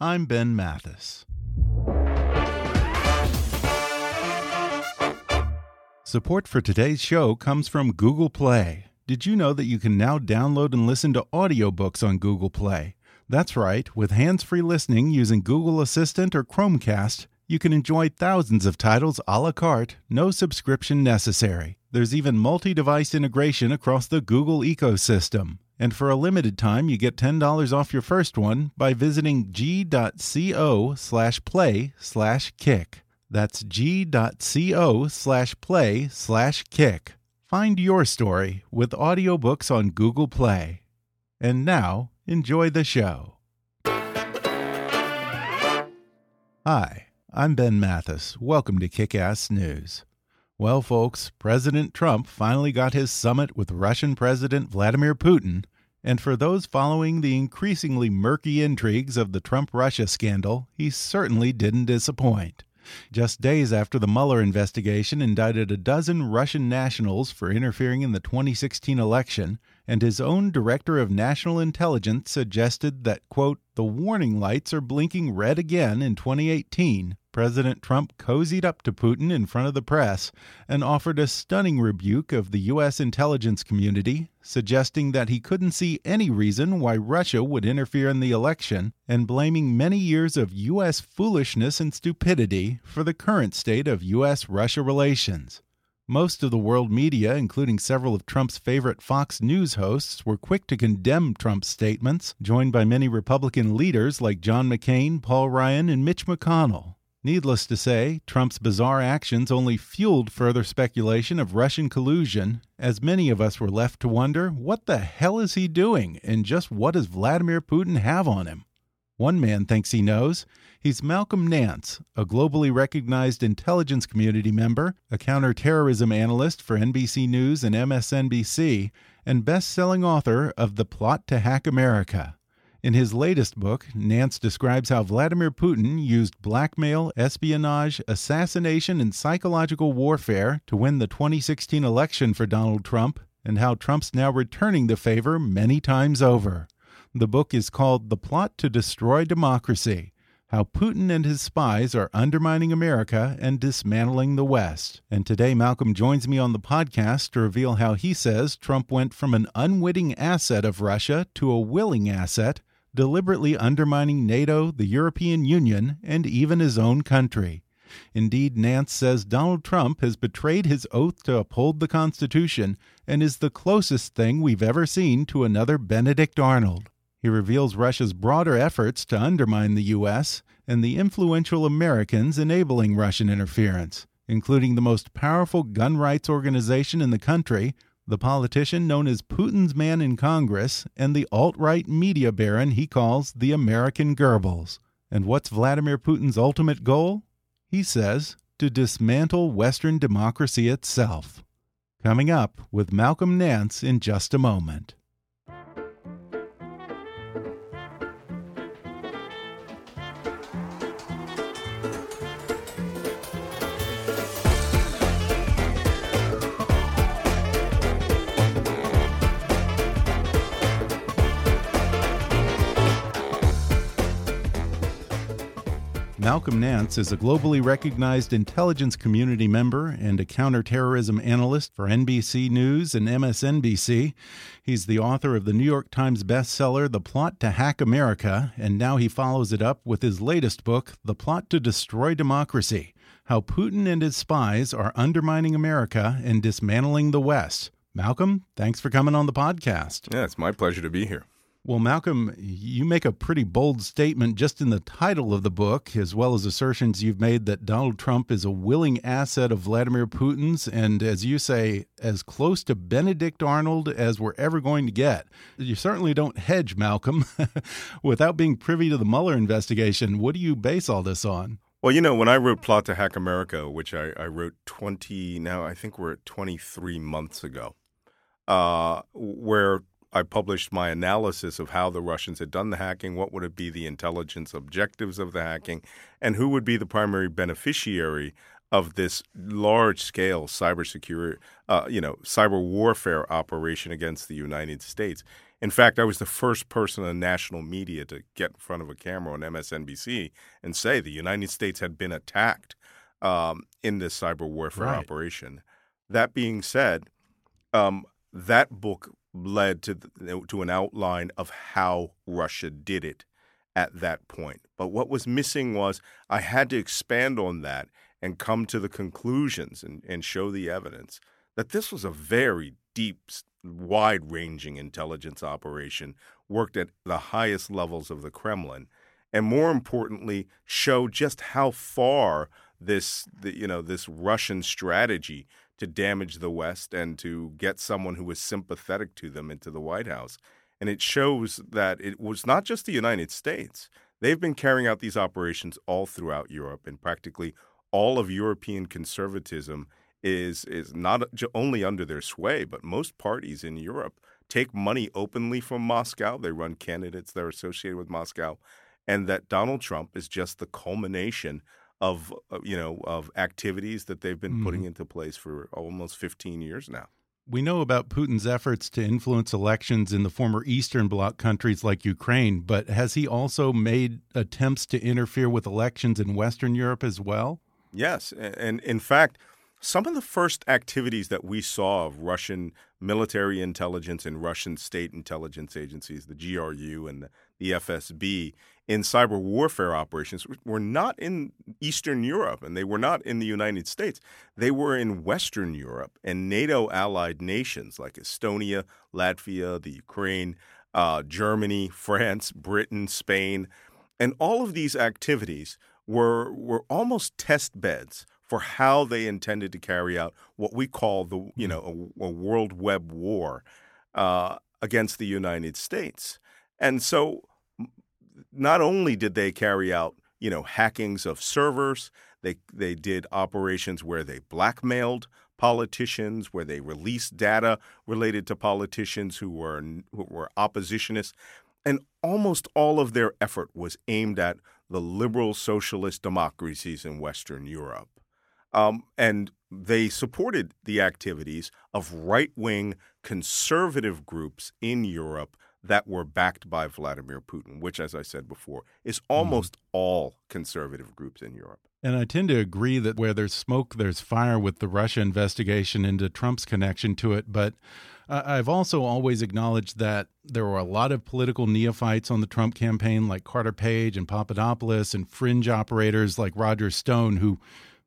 I'm Ben Mathis. Support for today's show comes from Google Play. Did you know that you can now download and listen to audiobooks on Google Play? That's right, with hands free listening using Google Assistant or Chromecast, you can enjoy thousands of titles a la carte, no subscription necessary. There's even multi device integration across the Google ecosystem. And for a limited time, you get $10 off your first one by visiting g.co slash play slash kick. That's g.co slash play slash kick. Find your story with audiobooks on Google Play. And now, enjoy the show. Hi, I'm Ben Mathis. Welcome to Kick Ass News. Well, folks, President Trump finally got his summit with Russian President Vladimir Putin. And for those following the increasingly murky intrigues of the Trump Russia scandal, he certainly didn't disappoint. Just days after the Mueller investigation indicted a dozen Russian nationals for interfering in the 2016 election, and his own director of national intelligence suggested that, quote, the warning lights are blinking red again in 2018, President Trump cozied up to Putin in front of the press and offered a stunning rebuke of the U.S. intelligence community, suggesting that he couldn't see any reason why Russia would interfere in the election and blaming many years of U.S. foolishness and stupidity for the current state of U.S. Russia relations. Most of the world media, including several of Trump's favorite Fox News hosts, were quick to condemn Trump's statements, joined by many Republican leaders like John McCain, Paul Ryan, and Mitch McConnell. Needless to say, Trump's bizarre actions only fueled further speculation of Russian collusion, as many of us were left to wonder what the hell is he doing and just what does Vladimir Putin have on him? One man thinks he knows. He's Malcolm Nance, a globally recognized intelligence community member, a counterterrorism analyst for NBC News and MSNBC, and best selling author of The Plot to Hack America. In his latest book, Nance describes how Vladimir Putin used blackmail, espionage, assassination, and psychological warfare to win the 2016 election for Donald Trump, and how Trump's now returning the favor many times over. The book is called The Plot to Destroy Democracy How Putin and His Spies Are Undermining America and Dismantling the West. And today, Malcolm joins me on the podcast to reveal how he says Trump went from an unwitting asset of Russia to a willing asset deliberately undermining NATO, the European Union, and even his own country. Indeed, Nance says Donald Trump has betrayed his oath to uphold the Constitution and is the closest thing we've ever seen to another Benedict Arnold. He reveals Russia's broader efforts to undermine the U.S. and the influential Americans enabling Russian interference, including the most powerful gun rights organization in the country, the politician known as Putin's man in Congress, and the alt right media baron he calls the American Goebbels. And what's Vladimir Putin's ultimate goal? He says to dismantle Western democracy itself. Coming up with Malcolm Nance in just a moment. Malcolm Nance is a globally recognized intelligence community member and a counterterrorism analyst for NBC News and MSNBC. He's the author of the New York Times bestseller, The Plot to Hack America, and now he follows it up with his latest book, The Plot to Destroy Democracy How Putin and His Spies Are Undermining America and Dismantling the West. Malcolm, thanks for coming on the podcast. Yeah, it's my pleasure to be here. Well, Malcolm, you make a pretty bold statement just in the title of the book, as well as assertions you've made that Donald Trump is a willing asset of Vladimir Putin's, and as you say, as close to Benedict Arnold as we're ever going to get. You certainly don't hedge, Malcolm, without being privy to the Mueller investigation. What do you base all this on? Well, you know, when I wrote Plot to Hack America, which I, I wrote 20, now I think we're at 23 months ago, uh, where I published my analysis of how the Russians had done the hacking, what would it be the intelligence objectives of the hacking, and who would be the primary beneficiary of this large-scale cybersecurity, uh, you know, cyber warfare operation against the United States. In fact, I was the first person in national media to get in front of a camera on MSNBC and say the United States had been attacked um, in this cyber warfare right. operation. That being said, um, that book led to to an outline of how Russia did it at that point. But what was missing was I had to expand on that and come to the conclusions and, and show the evidence that this was a very deep, wide ranging intelligence operation worked at the highest levels of the Kremlin. And more importantly, show just how far this, the, you know, this Russian strategy to damage the West and to get someone who was sympathetic to them into the White House. And it shows that it was not just the United States. They've been carrying out these operations all throughout Europe, and practically all of European conservatism is is not only under their sway, but most parties in Europe take money openly from Moscow. They run candidates that are associated with Moscow, and that Donald Trump is just the culmination of uh, you know of activities that they've been mm. putting mm-hmm. into place for almost 15 years now. We know about Putin's efforts to influence elections in the former Eastern Bloc countries like Ukraine, but has he also made attempts to interfere with elections in Western Europe as well? Yes, and in fact, some of the first activities that we saw of Russian military intelligence and Russian state intelligence agencies, the GRU and the FSB, in cyber warfare operations were not in Eastern Europe and they were not in the United States. They were in Western Europe and NATO allied nations like Estonia, Latvia, the Ukraine, uh, Germany, France, Britain, Spain. And all of these activities were, were almost test beds for how they intended to carry out what we call the you hmm. know a, a world web war uh, against the United States. And so, not only did they carry out you know hackings of servers, they they did operations where they blackmailed politicians, where they released data related to politicians who were who were oppositionists, and almost all of their effort was aimed at the liberal socialist democracies in Western Europe. Um, and they supported the activities of right wing conservative groups in Europe that were backed by Vladimir Putin, which, as I said before, is mm-hmm. almost mm. all conservative groups in Europe. And I tend to agree that where there's smoke, there's fire with the Russia investigation into Trump's connection to it. But I've also always acknowledged that there were a lot of political neophytes on the Trump campaign, like Carter Page and Papadopoulos, and fringe operators like Roger Stone, who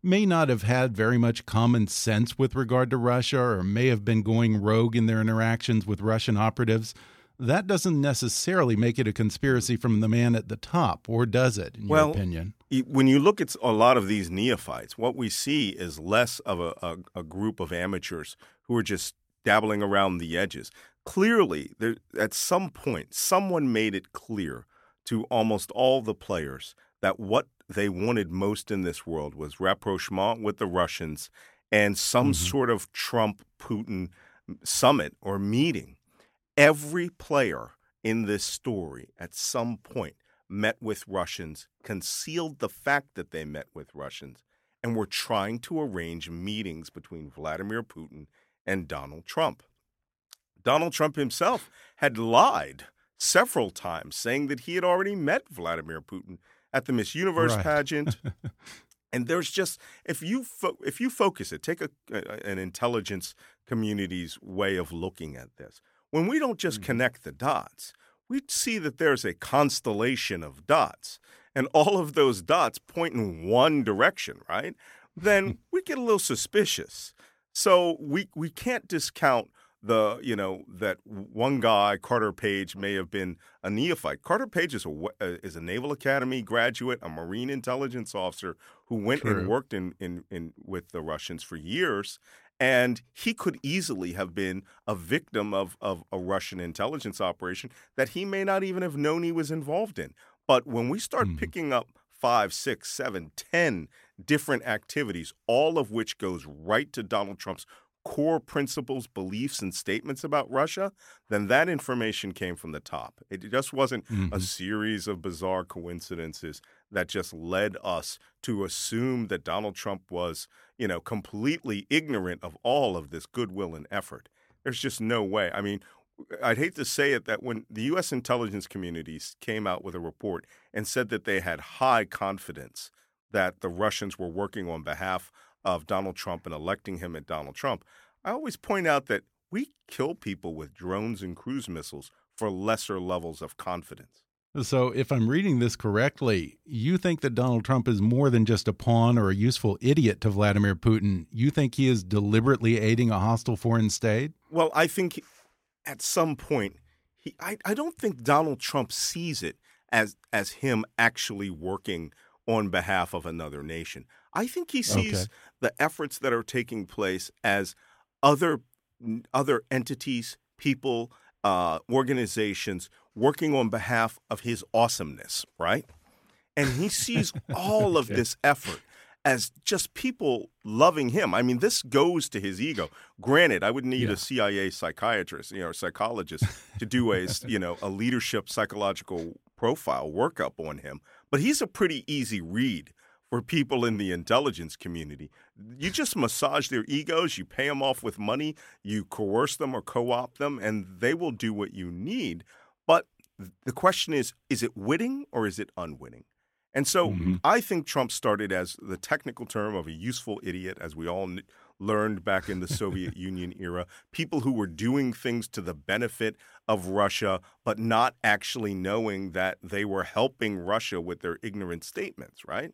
may not have had very much common sense with regard to Russia or may have been going rogue in their interactions with Russian operatives. That doesn't necessarily make it a conspiracy from the man at the top, or does it, in well, your opinion? When you look at a lot of these neophytes, what we see is less of a, a, a group of amateurs who are just dabbling around the edges. Clearly, there, at some point, someone made it clear to almost all the players that what they wanted most in this world was rapprochement with the Russians and some mm-hmm. sort of Trump Putin summit or meeting. Every player in this story at some point met with Russians, concealed the fact that they met with Russians, and were trying to arrange meetings between Vladimir Putin and Donald Trump. Donald Trump himself had lied several times, saying that he had already met Vladimir Putin at the Miss Universe Right. pageant. and there's just if you if you focus it, take a, a- an intelligence community's way of looking at this. When we don't just connect the dots, we see that there's a constellation of dots, and all of those dots point in one direction, right? Then we get a little suspicious. So we we can't discount the you know that one guy Carter Page may have been a neophyte. Carter Page is a uh, is a Naval Academy graduate, a Marine intelligence officer who went True. and worked in, in in with the Russians for years, and he could easily have been a victim of of a Russian intelligence operation that he may not even have known he was involved in. But when we start Mhm. picking up five, six, seven, ten different activities, all of which goes right to Donald Trump's core principles, beliefs, and statements about Russia, then that information came from the top. It just wasn't a Mhm. series of bizarre coincidences that just led us to assume that Donald Trump was, you know, completely ignorant of all of this goodwill and effort. There's just no way. I mean, I'd hate to say it that when the U.S. intelligence communities came out with a report and said that they had high confidence that the Russians were working on behalf of Donald Trump and electing him at Donald Trump, I always point out that we kill people with drones and cruise missiles for lesser levels of confidence. So, if I'm reading this correctly, you think that Donald Trump is more than just a pawn or a useful idiot to Vladimir Putin. You think he is deliberately aiding a hostile foreign state? Well, I think at some point, he, I, I don't think Donald Trump sees it as as him actually working on behalf of another nation. I think he sees Okay. the efforts that are taking place as other other entities, people, uh, organizations working on behalf of his awesomeness, right? And he sees all of Okay. this effort as just people loving him. I mean, this goes to his ego. Granted, I would need Yeah. a CIA psychiatrist, you know, or psychologist to do a, you know, a leadership psychological profile workup on him, but he's a pretty easy read for people in the intelligence community. You just massage their egos, you pay them off with money, you coerce them or co-opt them and they will do what you need. But the question is is it witting or is it unwitting? And so Mhm. I think Trump started as the technical term of a useful idiot, as we all kn- learned back in the Soviet Union era. People who were doing things to the benefit of Russia, but not actually knowing that they were helping Russia with their ignorant statements, right?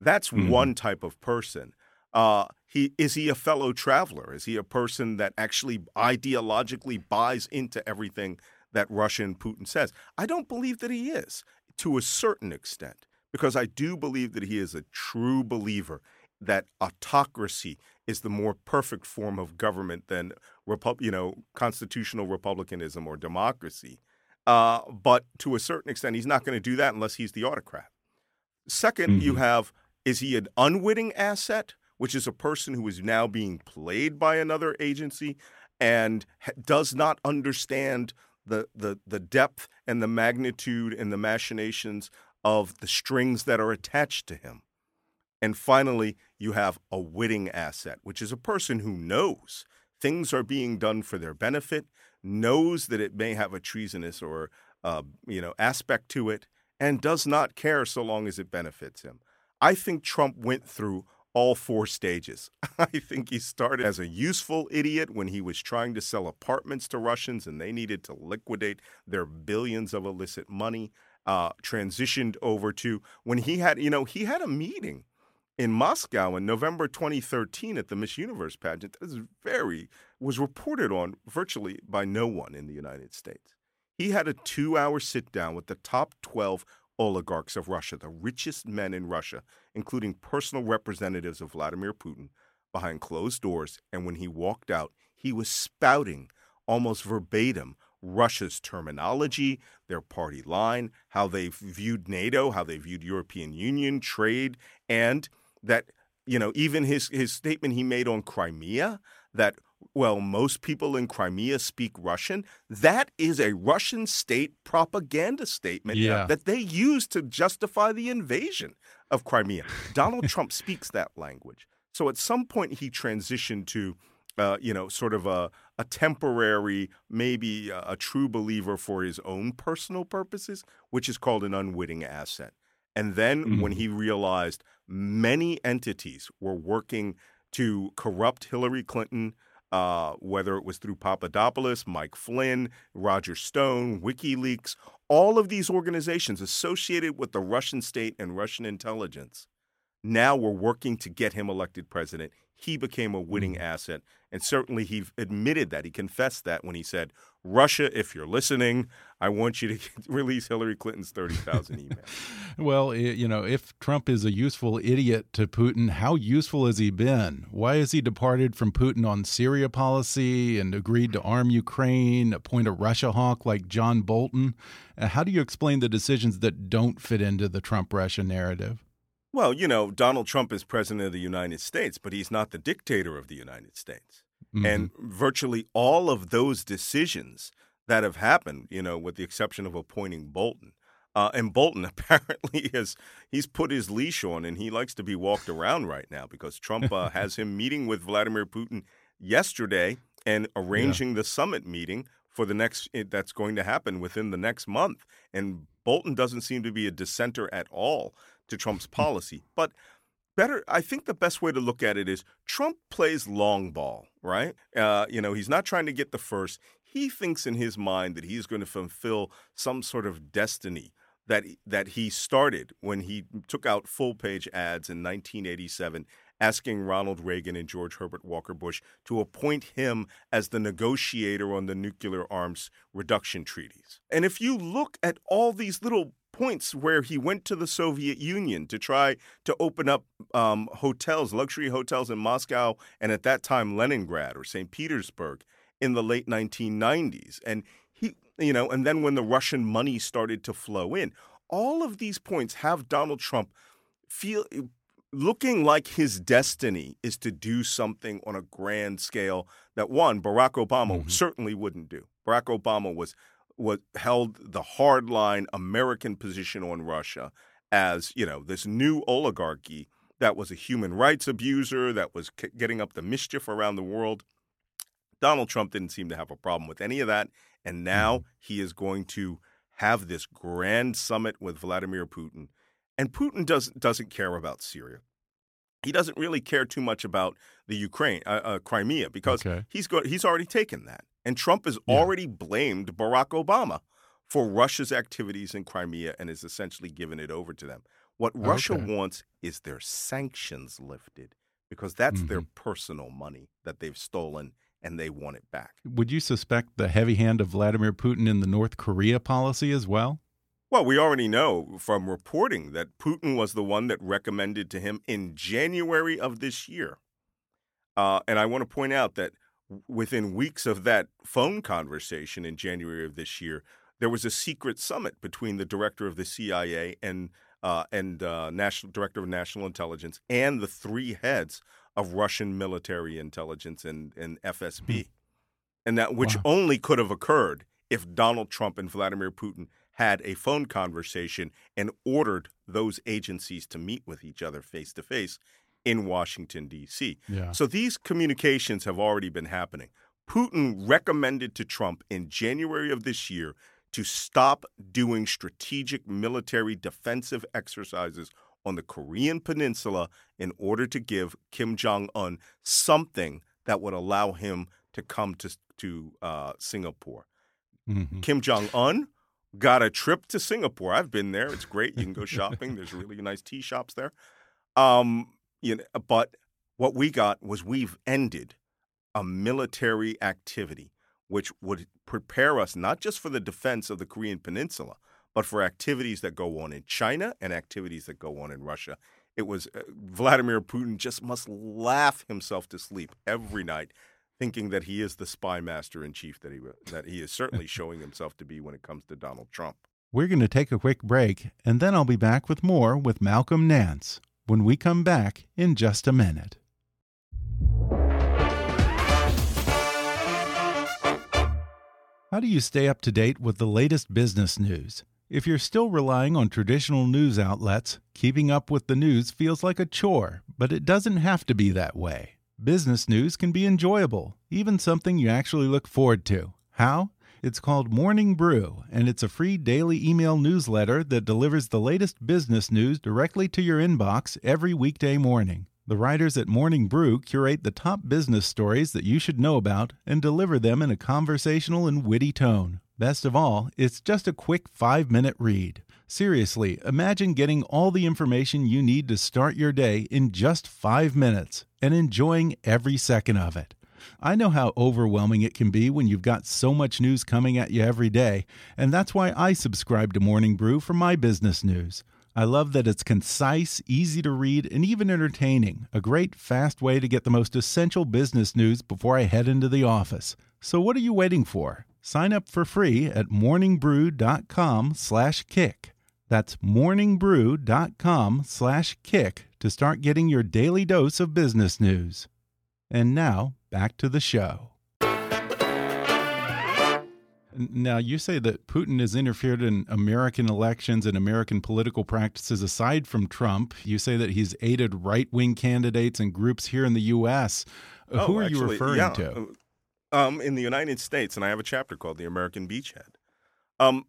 That's Mhm. one type of person. Uh, he is he a fellow traveler? Is he a person that actually ideologically buys into everything that Russian Putin says? I don't believe that he is to a certain extent because I do believe that he is a true believer that autocracy is the more perfect form of government than repub- you know constitutional republicanism or democracy. Uh, but to a certain extent, he's not going to do that unless he's the autocrat. 2nd you Mhm. have is he an unwitting asset, which is a person who is now being played by another agency and does not understand the, the the depth and the magnitude and the machinations of the strings that are attached to him. And finally, you have a witting asset, which is a person who knows things are being done for their benefit, knows that it may have a treasonous or uh, you know aspect to it, and does not care so long as it benefits him. I think Trump went through all four stages. I think he started as a useful idiot when he was trying to sell apartments to Russians and they needed to liquidate their billions of illicit money. Uh, transitioned over to when he had, you know, he had a meeting in Moscow in November 2013 at the Miss Universe pageant. That was very was reported on virtually by no one in the United States. He had a two-hour sit-down with the top 12 oligarchs of Russia, the richest men in Russia, including personal representatives of Vladimir Putin, behind closed doors. And when he walked out, he was spouting almost verbatim Russia's terminology, their party line, how they viewed NATO, how they viewed European Union, trade, and that, you know, even his, his statement he made on Crimea that, well, most people in Crimea speak Russian, that is a Russian state propaganda statement Yeah. that they use to justify the invasion of Crimea. Donald Trump speaks that language. So at some point he transitioned to, uh, you know, sort of a, a temporary, maybe a, a true believer for his own personal purposes, which is called an unwitting asset. And then Mm. when he realized many entities were working to corrupt Hillary Clinton, uh, whether it was through Papadopoulos, Mike Flynn, Roger Stone, WikiLeaks, all of these organizations associated with the Russian state and Russian intelligence now were working to get him elected president. He became a winning asset. And certainly he admitted that. He confessed that when he said, Russia, if you're listening, I want you to release Hillary Clinton's 30,000 emails. Well, you know, if Trump is a useful idiot to Putin, how useful has he been? Why has he departed from Putin on Syria policy and agreed to arm Ukraine, appoint a Russia hawk like John Bolton? Uh, How do you explain the decisions that don't fit into the Trump Russia narrative? Well, you know, Donald Trump is president of the United States, but he's not the dictator of the United States. And virtually all of those decisions that have happened, you know, with the exception of appointing Bolton, uh, and Bolton apparently has he's put his leash on and he likes to be walked around right now because Trump uh, has him meeting with Vladimir Putin yesterday and arranging the summit meeting for the next eh, that's going to happen within the next month. And Bolton doesn't seem to be a dissenter at all to Trump's policy. But better i think the best way to look at it is trump plays long ball right uh, you know he's not trying to get the first he thinks in his mind that he's going to fulfill some sort of destiny that that he started when he took out full page ads in 1987 asking Ronald Reagan and George Herbert Walker Bush to appoint him as the negotiator on the nuclear arms reduction treaties. And if you look at all these little points where he went to the Soviet Union to try to open up um, hotels, luxury hotels in Moscow and at that time Leningrad or St. Petersburg in the late 1990s. And he, you know, and then when the Russian money started to flow in, all of these points have Donald Trump feel looking like his destiny is to do something on a grand scale that one Barack Obama certainly wouldn't do. Barack Obama was was held the hardline American position on Russia as you know this new oligarchy that was a human rights abuser that was c- getting up the mischief around the world. Donald Trump didn't seem to have a problem with any of that, and now he is going to have this grand summit with Vladimir Putin. And Putin doesn't doesn't care about Syria. He doesn't really care too much about the Ukraine, uh, uh, Crimea, because Okay. he's got he's already taken that, and Trump has Yeah. already blamed Barack Obama for Russia's activities in Crimea and has essentially given it over to them. What Russia wants is their sanctions lifted because that's their Mm-hmm. personal money that they've stolen and they want it back. Would you suspect the heavy hand of Vladimir Putin in the North Korea policy as well? Well, we already know from reporting that Putin was the one that recommended to him in January of this year. Uh, and I want to point out that within weeks of that phone conversation in January of this year, there was a secret summit between the director of the CIA and uh, and uh, national director of national intelligence and the three heads of Russian military intelligence and, and FSB, and that which Wow. only could have occurred if Donald Trump and Vladimir Putin had a phone conversation and ordered those agencies to meet with each other face to face in Washington, D.C. Yeah. So these communications have already been happening. Putin recommended to Trump in January of this year to stop doing strategic military defensive exercises on the Korean Peninsula in order to give Kim Jong un something that would allow him to come to, to uh, Singapore. Mhm. Kim Jong Un got a trip to Singapore. I've been there. It's great. You can go shopping. There's really nice tea shops there. Um, you know, but what we got was we've ended a military activity which would prepare us not just for the defense of the Korean Peninsula, but for activities that go on in China and activities that go on in Russia. It was uh, Vladimir Putin just must laugh himself to sleep every night thinking that he is the spy master in chief that he that he is certainly showing himself to be when it comes to Donald Trump. We're going to take a quick break, and then I'll be back with more with Malcolm Nance when we come back in just a minute. How do you stay up to date with the latest business news? If you're still relying on traditional news outlets, keeping up with the news feels like a chore, but it doesn't have to be that way. Business news can be enjoyable, even something you actually look forward to. How? It's called Morning Brew, and it's a free daily email newsletter that delivers the latest business news directly to your inbox every weekday morning. The writers at Morning Brew curate the top business stories that you should know about and deliver them in a conversational and witty tone. Best of all, it's just a quick five minute read. Seriously, imagine getting all the information you need to start your day in just five minutes and enjoying every second of it. I know how overwhelming it can be when you've got so much news coming at you every day, and that's why I subscribe to Morning Brew for my business news. I love that it's concise, easy to read, and even entertaining. A great, fast way to get the most essential business news before I head into the office. So what are you waiting for? Sign up for free at morningbrew.com/kick. That's morningbrew.com/kick to start getting your daily dose of business news. And now, back to the show. Now, you say that Putin has interfered in American elections and American political practices aside from Trump. You say that he's aided right wing candidates and groups here in the U.S. Oh, Who are actually, you referring yeah. to? Um, in the United States, and I have a chapter called The American Beachhead. Um,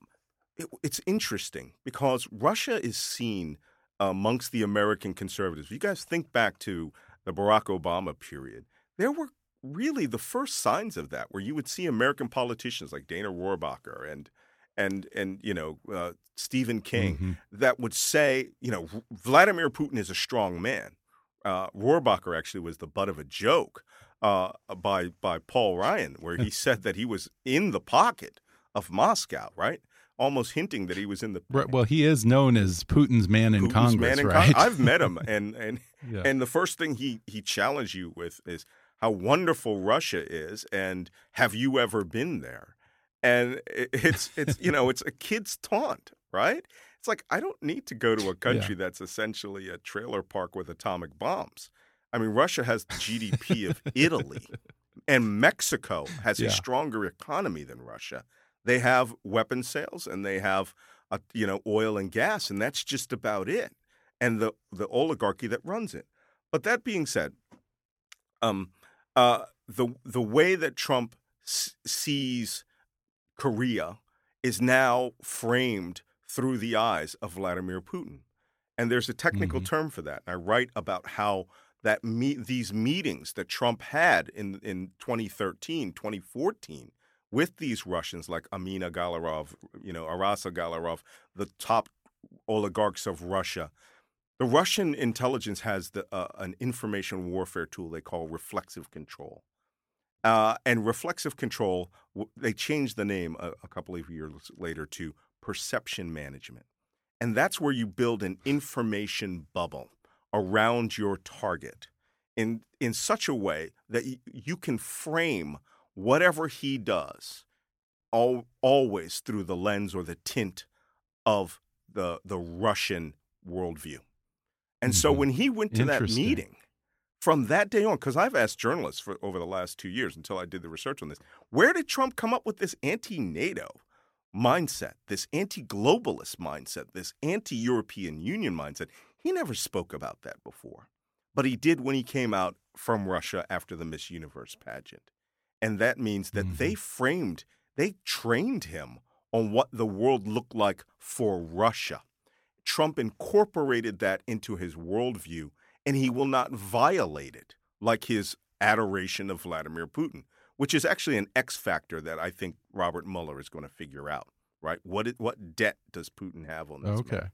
it, it's interesting because Russia is seen amongst the American conservatives. If you guys think back to the Barack Obama period. There were really the first signs of that, where you would see American politicians like Dana Rohrabacher and and and you know uh, Stephen King Mhm. that would say, you know, Vladimir Putin is a strong man. Uh, Rohrabacher actually was the butt of a joke uh, by by Paul Ryan, where he said that he was in the pocket of Moscow, right? Almost hinting that he was in the Right, Well, he is known as Putin's man in Putin's Congress, man in Con- right? I've met him, and and Yeah. and the first thing he he challenged you with is how wonderful Russia is, and have you ever been there? And it's it's you know it's a kid's taunt, right? It's like I don't need to go to a country that's essentially a trailer park with atomic bombs. I mean, Russia has the GDP of Italy, and Mexico has Yeah. a stronger economy than Russia. They have weapon sales and they have uh, you know oil and gas, and that's just about it. And the the oligarchy that runs it. But that being said, um, uh, the the way that Trump s- sees Korea is now framed through the eyes of Vladimir Putin, and there's a technical Mhm. term for that. I write about how that meet these meetings that Trump had in in 2013, 2014 with these Russians like Emin Agalarov, you know, Aras Agalarov, the top oligarchs of Russia. The Russian intelligence has the, uh, an information warfare tool they call reflexive control. Uh, and reflexive control, they changed the name a, a couple of years later to perception management. And that's where you build an information bubble around your target in, in such a way that you can frame whatever he does al- always through the lens or the tint of the, the Russian worldview. And so Mhm. when he went to that meeting, from that day on, because I've asked journalists for over the last two years until I did the research on this, where did Trump come up with this anti-NATO mindset, this anti-globalist mindset, this anti-European Union mindset? He never spoke about that before, but he did when he came out from Russia after the Miss Universe pageant, and that means that they framed, they trained him on what the world looked like for Russia. Trump incorporated that into his worldview, and he will not violate it like his adoration of Vladimir Putin, which is actually an X factor that I think Robert Mueller is going to figure out. Right? What it- what debt does Putin have on this? man? okay.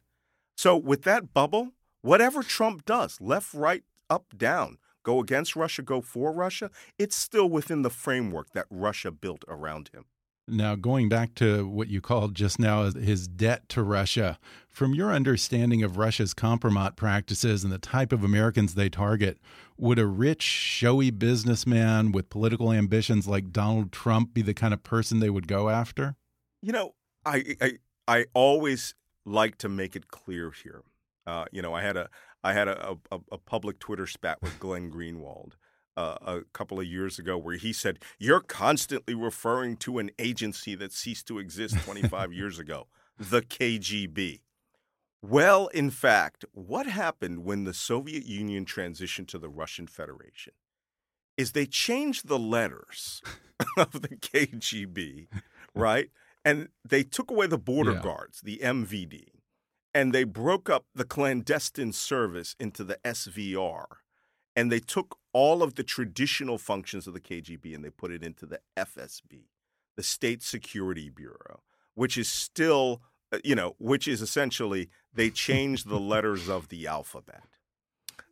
So with that bubble, whatever Trump does, left, right, up, down, go against Russia, go for Russia, it's still within the framework that Russia built around him. Now, going back to what you called just now his debt to Russia, from your understanding of Russia's compromat practices and the type of Americans they target, would a rich, showy businessman with political ambitions like Donald Trump be the kind of person they would go after? You know, I I, I always like to make it clear here. Uh, you know, I had a I had a, a, a public Twitter spat with Glenn Greenwald uh, a couple of years ago where he said, "You're constantly referring to an agency that ceased to exist 25 years ago, the KGB." Well, in fact, what happened when the Soviet Union transitioned to the Russian Federation is they changed the letters of the KGB right? And they took away the border Yeah. guards, the MVD, and they broke up the clandestine service into the SVR. And they took all of the traditional functions of the KGB and they put it into the FSB, the State Security Bureau, which is still, uh, you know, which is essentially they changed the letters of the alphabet.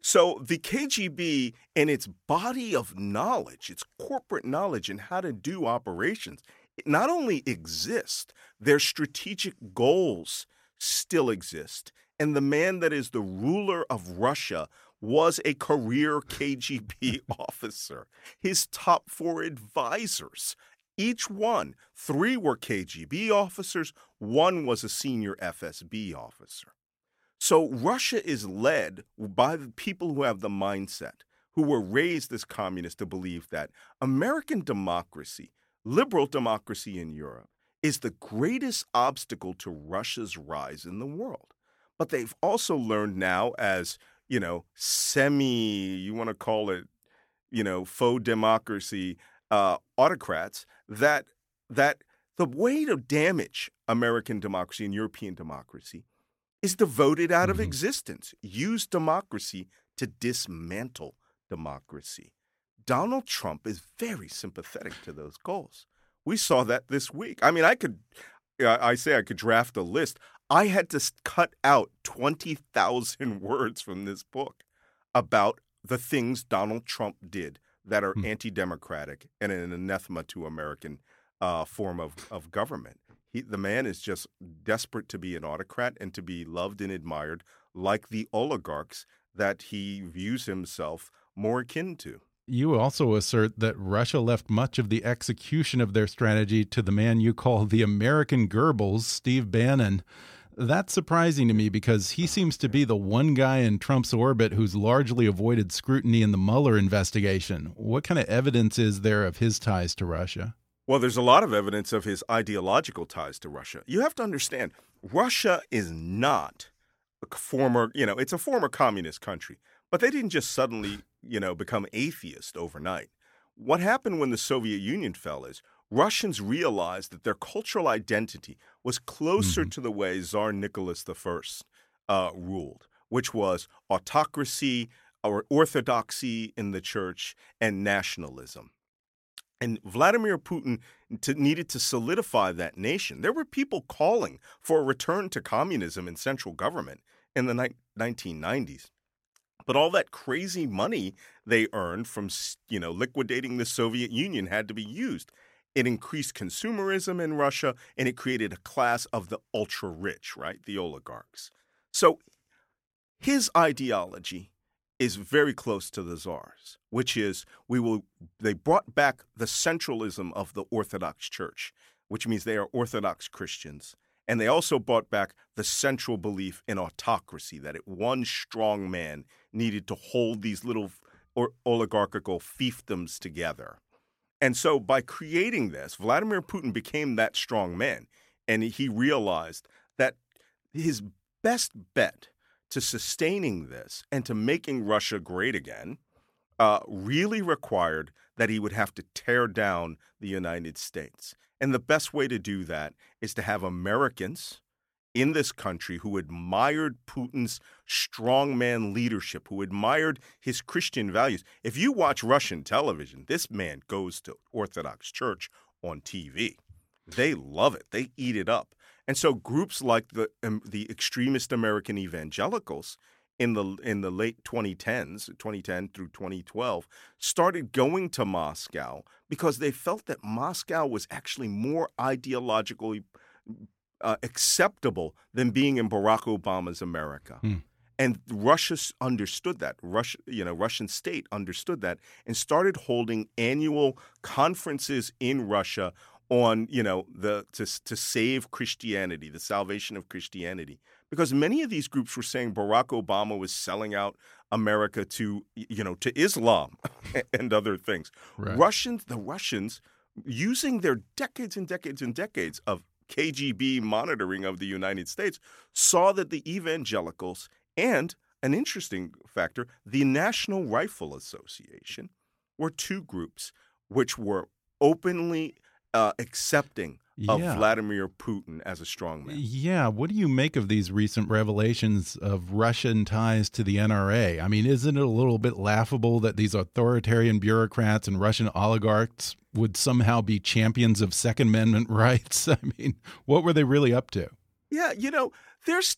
So the KGB and its body of knowledge, its corporate knowledge and how to do operations, not only exist, their strategic goals still exist. And the man that is the ruler of Russia was a career KGB officer. His top four advisors, each one, three were KGB officers, one was a senior FSB officer. So Russia is led by the people who have the mindset, who were raised as communists to believe that American democracy, liberal democracy in Europe, is the greatest obstacle to Russia's rise in the world. But they've also learned now as, you know, semi, you want to call it, you know, faux democracy uh, autocrats, that that the way to damage American democracy and European democracy is to vote it out of Mhm. existence. Use democracy to dismantle democracy. Donald Trump is very sympathetic to those goals. We saw that this week. I mean, I could, I say I could draft a list. I had to cut out 20,000 words from this book about the things Donald Trump did that are Hmm. anti democratic and an anathema to American uh, form of, of government. He, the man is just desperate to be an autocrat and to be loved and admired like the oligarchs that he views himself more akin to. You also assert that Russia left much of the execution of their strategy to the man you call the American Goebbels, Steve Bannon. That's surprising to me because he seems to be the one guy in Trump's orbit who's largely avoided scrutiny in the Mueller investigation. What kind of evidence is there of his ties to Russia? Well, there's a lot of evidence of his ideological ties to Russia. You have to understand, Russia is not a former, you know, it's a former communist country, but they didn't just suddenly, you know, become atheist overnight. What happened when the Soviet Union fell is Russians realized that their cultural identity was closer to the way Tsar Nicholas I uh, ruled, which was autocracy or orthodoxy in the church and nationalism. And Vladimir Putin to, needed to solidify that nation. There were people calling for a return to communism in central government in the ni- 1990s. But all that crazy money they earned from you know liquidating the Soviet Union had to be used. It increased consumerism in Russia and it created a class of the ultra rich, right? The oligarchs. So his ideology is very close to the czar's, which is we will they brought back the centralism of the Orthodox Church, which means they are Orthodox Christians. And they also brought back the central belief in autocracy, that it, one strong man needed to hold these little or oligarchical fiefdoms together. And so by creating this, Vladimir Putin became that strong man. And he realized that his best bet to sustaining this and to making Russia great again uh, really required that he would have to tear down the United States. And the best way to do that is to have Americans in this country who admired Putin's strongman leadership, who admired his Christian values. If you watch Russian television, this man goes to Orthodox Church on TV. They love it. They eat it up. And so groups like the um, the extremist American evangelicals in the in the late 2010s, 2010 through 2012, started going to Moscow because they felt that Moscow was actually more ideologically uh, acceptable than being in Barack Obama's America. Hmm. And Russia understood that. Russia, you know, Russian state understood that and started holding annual conferences in Russia on, you know, the to to save Christianity, the salvation of Christianity. Because many of these groups were saying Barack Obama was selling out America to, you know, to Islam and other things. Right. Russians, the Russians, using their decades and decades and decades of KGB monitoring of the United States, saw that the evangelicals and an interesting factor, the National Rifle Association, were two groups which were openly uh, accepting of Yeah. Vladimir Putin as a strongman. Yeah, what do you make of these recent revelations of Russian ties to the NRA? I mean, isn't it a little bit laughable that these authoritarian bureaucrats and Russian oligarchs would somehow be champions of Second Amendment rights? I mean, what were they really up to? Yeah, you know, there's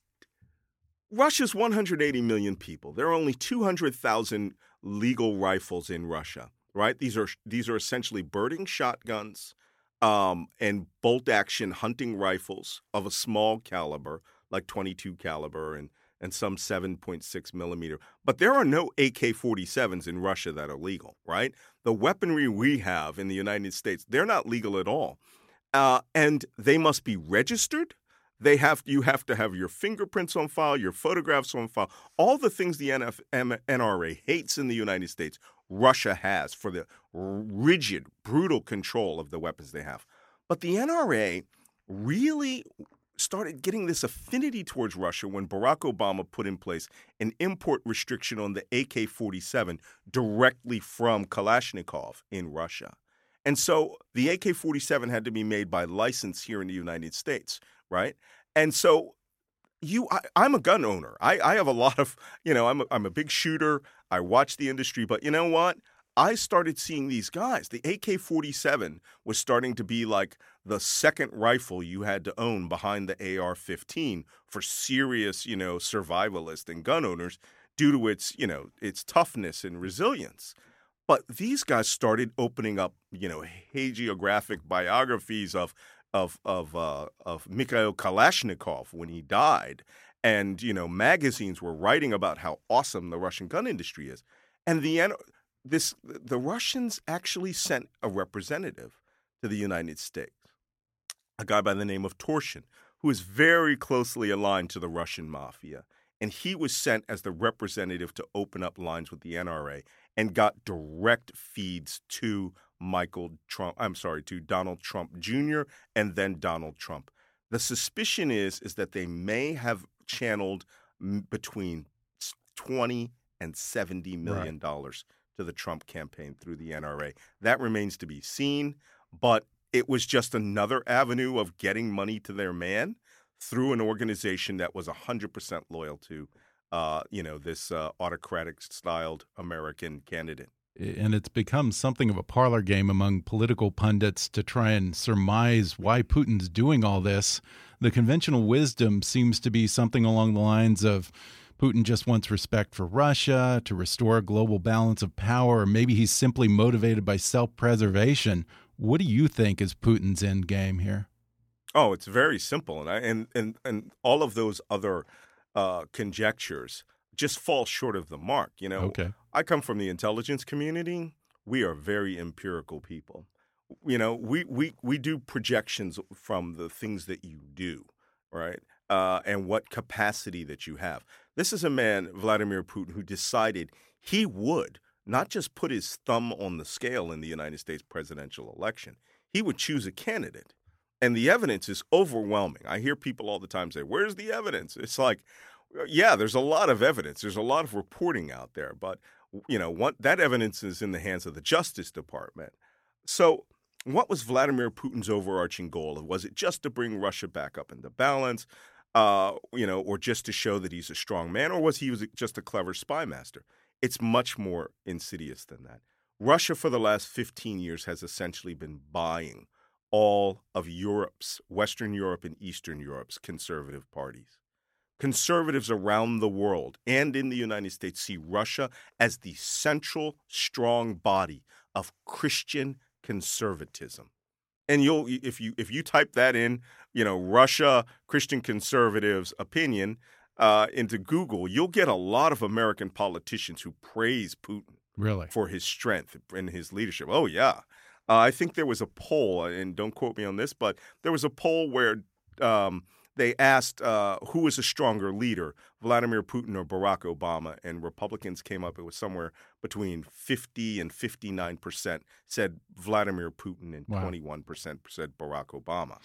Russia's 180 million people. There are only 200,000 legal rifles in Russia, right? These are these are essentially birding shotguns um, and bolt action hunting rifles of a small caliber, like 22 caliber and and some 7.6 millimeter. But there are no AK-47s in Russia that are legal, right? The weaponry we have in the United States, they're not legal at all, uh, and they must be registered they have you have to have your fingerprints on file, your photographs on file, all the things the NF, M- NRA hates in the United States. Russia has for the rigid, brutal control of the weapons they have. But the NRA really started getting this affinity towards Russia when Barack Obama put in place an import restriction on the AK 47 directly from Kalashnikov in Russia. And so the AK 47 had to be made by license here in the United States, right? And so you I, am a gun owner. I, I have a lot of, you know, I'm a, I'm a big shooter. I watch the industry, but you know what? I started seeing these guys. The AK 47 was starting to be like the second rifle you had to own behind the AR 15 for serious, you know, survivalists and gun owners due to its, you know, its toughness and resilience. But these guys started opening up, you know, hagiographic biographies of of of uh, of Mikhail Kalashnikov when he died, and you know, magazines were writing about how awesome the Russian gun industry is, and the this the Russians actually sent a representative to the United States, a guy by the name of Torshin, who is very closely aligned to the Russian mafia, and he was sent as the representative to open up lines with the NRA and got direct feeds to Michael Trump, I'm sorry, to Donald Trump Jr. and then Donald Trump. The suspicion is is that they may have channeled between 20 and 70 million dollars to the Trump campaign through the NRA. That remains to be seen, but it was just another avenue of getting money to their man through an organization that was 100% loyal to uh, you know, this uh, autocratic styled American candidate and it's become something of a parlor game among political pundits to try and surmise why Putin's doing all this. The conventional wisdom seems to be something along the lines of Putin just wants respect for Russia to restore a global balance of power, or maybe he's simply motivated by self preservation. What do you think is Putin's end game here? Oh, it's very simple, and I, and and and all of those other uh, conjectures just fall short of the mark. You know, okay. I come from the intelligence community. We are very empirical people. You know, we we we do projections from the things that you do, right? Uh, and what capacity that you have. This is a man, Vladimir Putin, who decided he would not just put his thumb on the scale in the United States presidential election. He would choose a candidate. And the evidence is overwhelming. I hear people all the time say, Where's the evidence? It's like, yeah, there's a lot of evidence. There's a lot of reporting out there, but you know, what, that evidence is in the hands of the Justice Department. So, what was Vladimir Putin's overarching goal? Was it just to bring Russia back up into balance, uh, you know, or just to show that he's a strong man, or was he was just a clever spy master? It's much more insidious than that. Russia, for the last 15 years, has essentially been buying all of Europe's, Western Europe and Eastern Europe's conservative parties. Conservatives around the world and in the United States see Russia as the central, strong body of Christian conservatism. And you'll if you if you type that in, you know, Russia Christian conservatives opinion uh, into Google, you'll get a lot of American politicians who praise Putin really for his strength and his leadership. Oh yeah, uh, I think there was a poll, and don't quote me on this, but there was a poll where um, they asked uh, who was a stronger leader, Vladimir Putin or Barack Obama, and Republicans came up. It was somewhere between 50 and 59 percent said Vladimir Putin, and 21 percent said Barack Obama.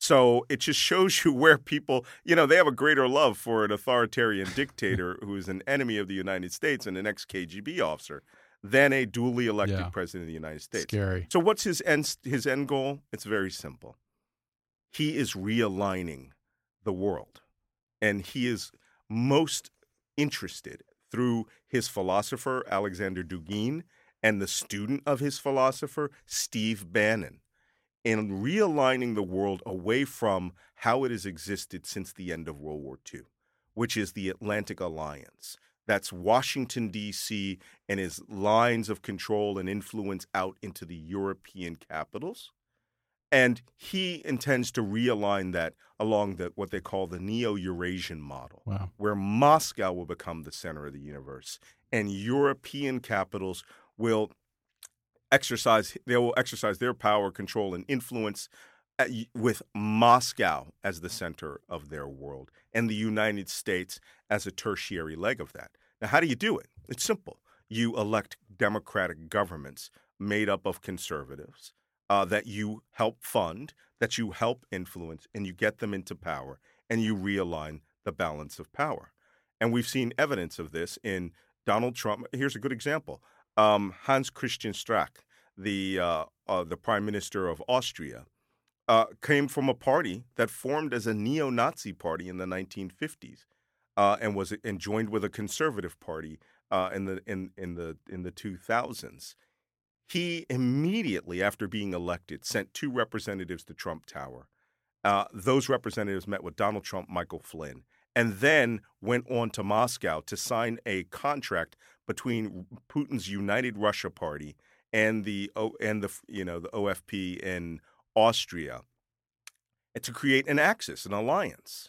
So it just shows you where people, you know, they have a greater love for an authoritarian dictator who is an enemy of the United States and an ex KGB officer than a duly elected Yeah. president of the United States. scary. So what's his end his end goal? It's very simple. he is realigning the world. And he is most interested through his philosopher, Alexander Dugin, and the student of his philosopher, Steve Bannon, in realigning the world away from how it has existed since the end of World War II, which is the Atlantic Alliance. That's Washington, D.C., and his lines of control and influence out into the European capitals. And he intends to realign that along the what they call the Neo-Eurasian model, Wow. where Moscow will become the center of the universe, and European capitals will exercise they will exercise their power, control, and influence uh, at, with Moscow as the center of their world, and the United States as a tertiary leg of that. Now, how do you do it? It's simple. You elect democratic governments made up of conservatives uh, that you help fund, that you help influence, and you get them into power, and you realign the balance of power. And we've seen evidence of this in Donald Trump. Here's a good example: um, Hans Christian Strache, the uh, uh, the Prime Minister of Austria, uh, came from a party that formed as a neo-Nazi party in the 1950s, uh, and was and joined with a conservative party uh, in the in in the in the 2000s. He immediately, after being elected, sent two representatives to Trump Tower. Uh, those representatives met with Donald Trump, Michael Flynn, and then went on to Moscow to sign a contract between Putin's United Russia Party and the and the you know the OFP in Austria, to create an axis, an alliance.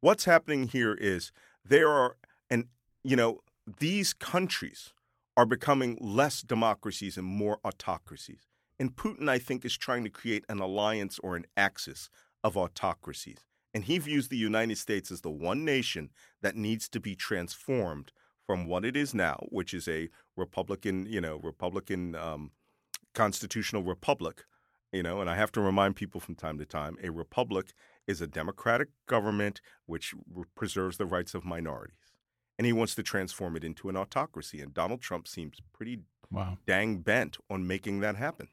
What's happening here is there are and you know these countries are becoming less democracies and more autocracies. And Putin, I think, is trying to create an alliance or an axis of autocracies. And he views the United States as the one nation that needs to be transformed from what it is now, which is a Republican, you know, Republican um, constitutional republic, you know, and I have to remind people from time to time a republic is a democratic government which preserves the rights of minorities. And he wants to transform it into an autocracy. And Donald Trump seems pretty Wow. dang bent on making that happen.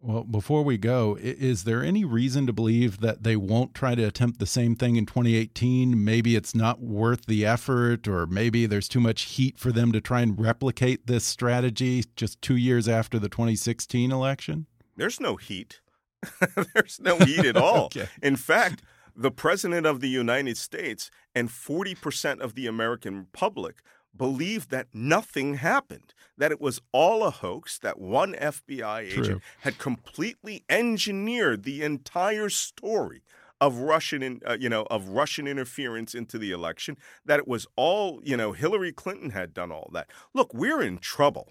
Well, before we go, is there any reason to believe that they won't try to attempt the same thing in 2018? Maybe it's not worth the effort, or maybe there's too much heat for them to try and replicate this strategy just two years after the 2016 election? There's no heat. There's no heat at all. Okay. In fact, the President of the United States and 40% of the American public believed that nothing happened, that it was all a hoax, that one FBI True. agent had completely engineered the entire story of Russian, in, uh, you know, of Russian interference into the election, that it was all, you know, Hillary Clinton had done all that. Look, we're in trouble.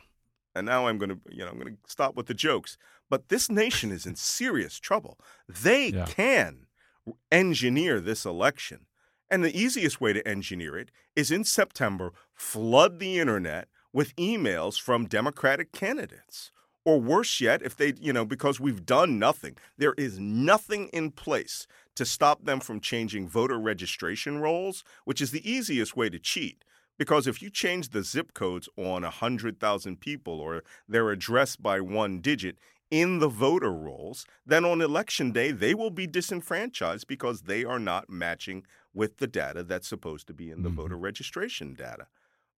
And now I'm going to, you know, I'm going to stop with the jokes. But this nation is in serious trouble. They Yeah. can engineer this election. And the easiest way to engineer it is in September, flood the internet with emails from Democratic candidates. Or worse yet, if they, you know, because we've done nothing, there is nothing in place to stop them from changing voter registration rolls, which is the easiest way to cheat. Because if you change the zip codes on 100,000 people or their address by one digit in the voter rolls, then on election day, they will be disenfranchised because they are not matching with the data that's supposed to be in the Mhm. voter registration data.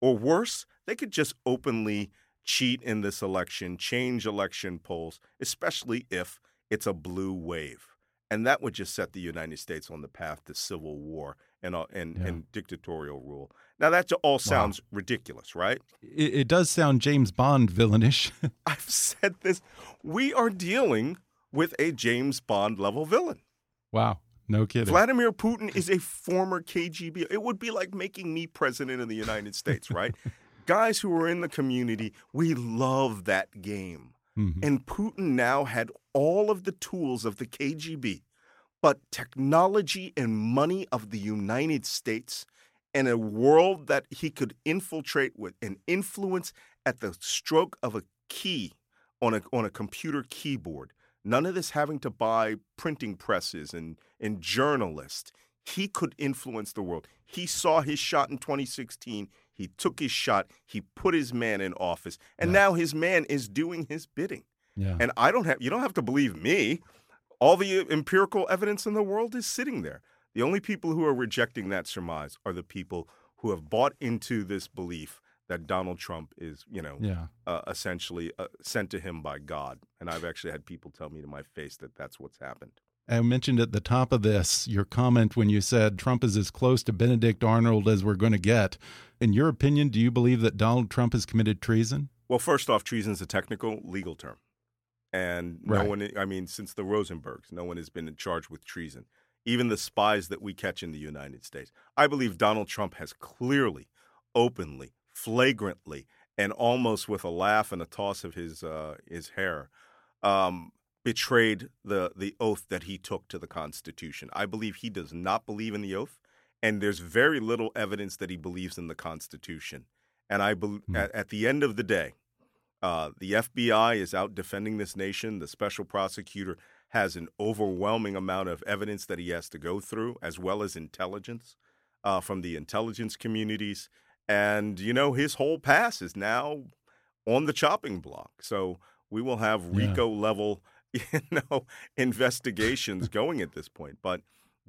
Or worse, they could just openly cheat in this election, change election polls, especially if it's a blue wave. And that would just set the United States on the path to civil war and, uh, and, Yeah. and dictatorial rule. Now, that all sounds ridiculous, right? It, it does sound James Bond villainish. I've said this. We are dealing with a James Bond level villain. wow. No kidding. Vladimir Putin is a former KGB. It would be like making me president of the United States, right? Guys who are in the community, we love that game. Mhm. And Putin now had all of the tools of the KGB, but technology and money of the United States and a world that he could infiltrate with and influence at the stroke of a key on a on a computer keyboard. None of this having to buy printing presses and, and journalists. He could influence the world. He saw his shot in 2016. He took his shot. He put his man in office. And Yeah. now his man is doing his bidding. Yeah. And I don't have you don't have to believe me. All the empirical evidence in the world is sitting there. The only people who are rejecting that surmise are the people who have bought into this belief that Donald Trump is, you know, Yeah. uh, essentially uh, sent to him by God. And I've actually had people tell me to my face that that's what's happened. I mentioned at the top of this your comment when you said Trump is as close to Benedict Arnold as we're going to get. In your opinion, do you believe that Donald Trump has committed treason? Well, first off, treason is a technical legal term. And no Right. one, I mean, since the Rosenbergs, no one has been charged with treason. Even the spies that we catch in the United States. I believe Donald Trump has clearly, openly, flagrantly, and almost with a laugh and a toss of his uh, his hair, um, betrayed the the oath that he took to the Constitution. I believe he does not believe in the oath, and there's very little evidence that he believes in the Constitution. And I believe Hmm. at, at the end of the day, uh, the FBI is out defending this nation. The special prosecutor has an overwhelming amount of evidence that he has to go through, as well as intelligence uh, from the intelligence communities. And, you know, his whole pass is now on the chopping block. So we will have Yeah. RICO level, you know, investigations going at this point. But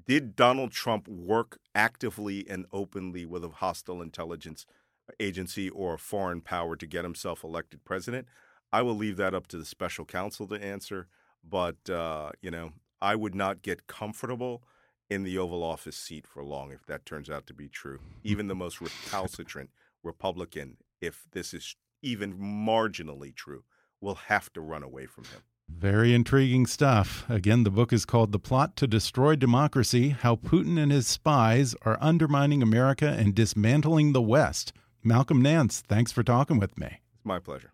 did Donald Trump work actively and openly with a hostile intelligence agency or a foreign power to get himself elected president? I will leave that up to the special counsel to answer. But, uh, you know, I would not get comfortable in the Oval Office seat for long if that turns out to be true. Even the most recalcitrant Republican, if this is even marginally true, will have to run away from him. Very intriguing stuff. Again, the book is called The Plot to Destroy Democracy How Putin and His Spies Are Undermining America and Dismantling the West. Malcolm Nance, thanks for talking with me. It's my pleasure.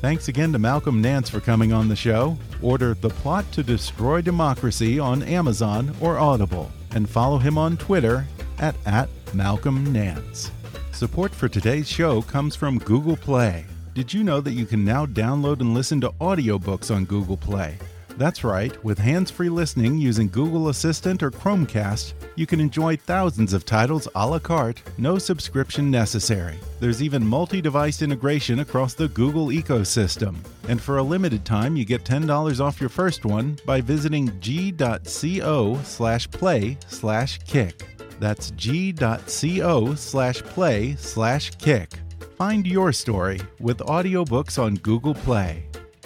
Thanks again to Malcolm Nance for coming on the show. Order The Plot to Destroy Democracy on Amazon or Audible, and follow him on Twitter at, at Malcolm Nance. Support for today's show comes from Google Play. Did you know that you can now download and listen to audiobooks on Google Play? That's right, with hands free listening using Google Assistant or Chromecast, you can enjoy thousands of titles a la carte, no subscription necessary. There's even multi device integration across the Google ecosystem. And for a limited time, you get $10 off your first one by visiting g.co slash play slash kick. That's g.co slash play slash kick. Find your story with audiobooks on Google Play.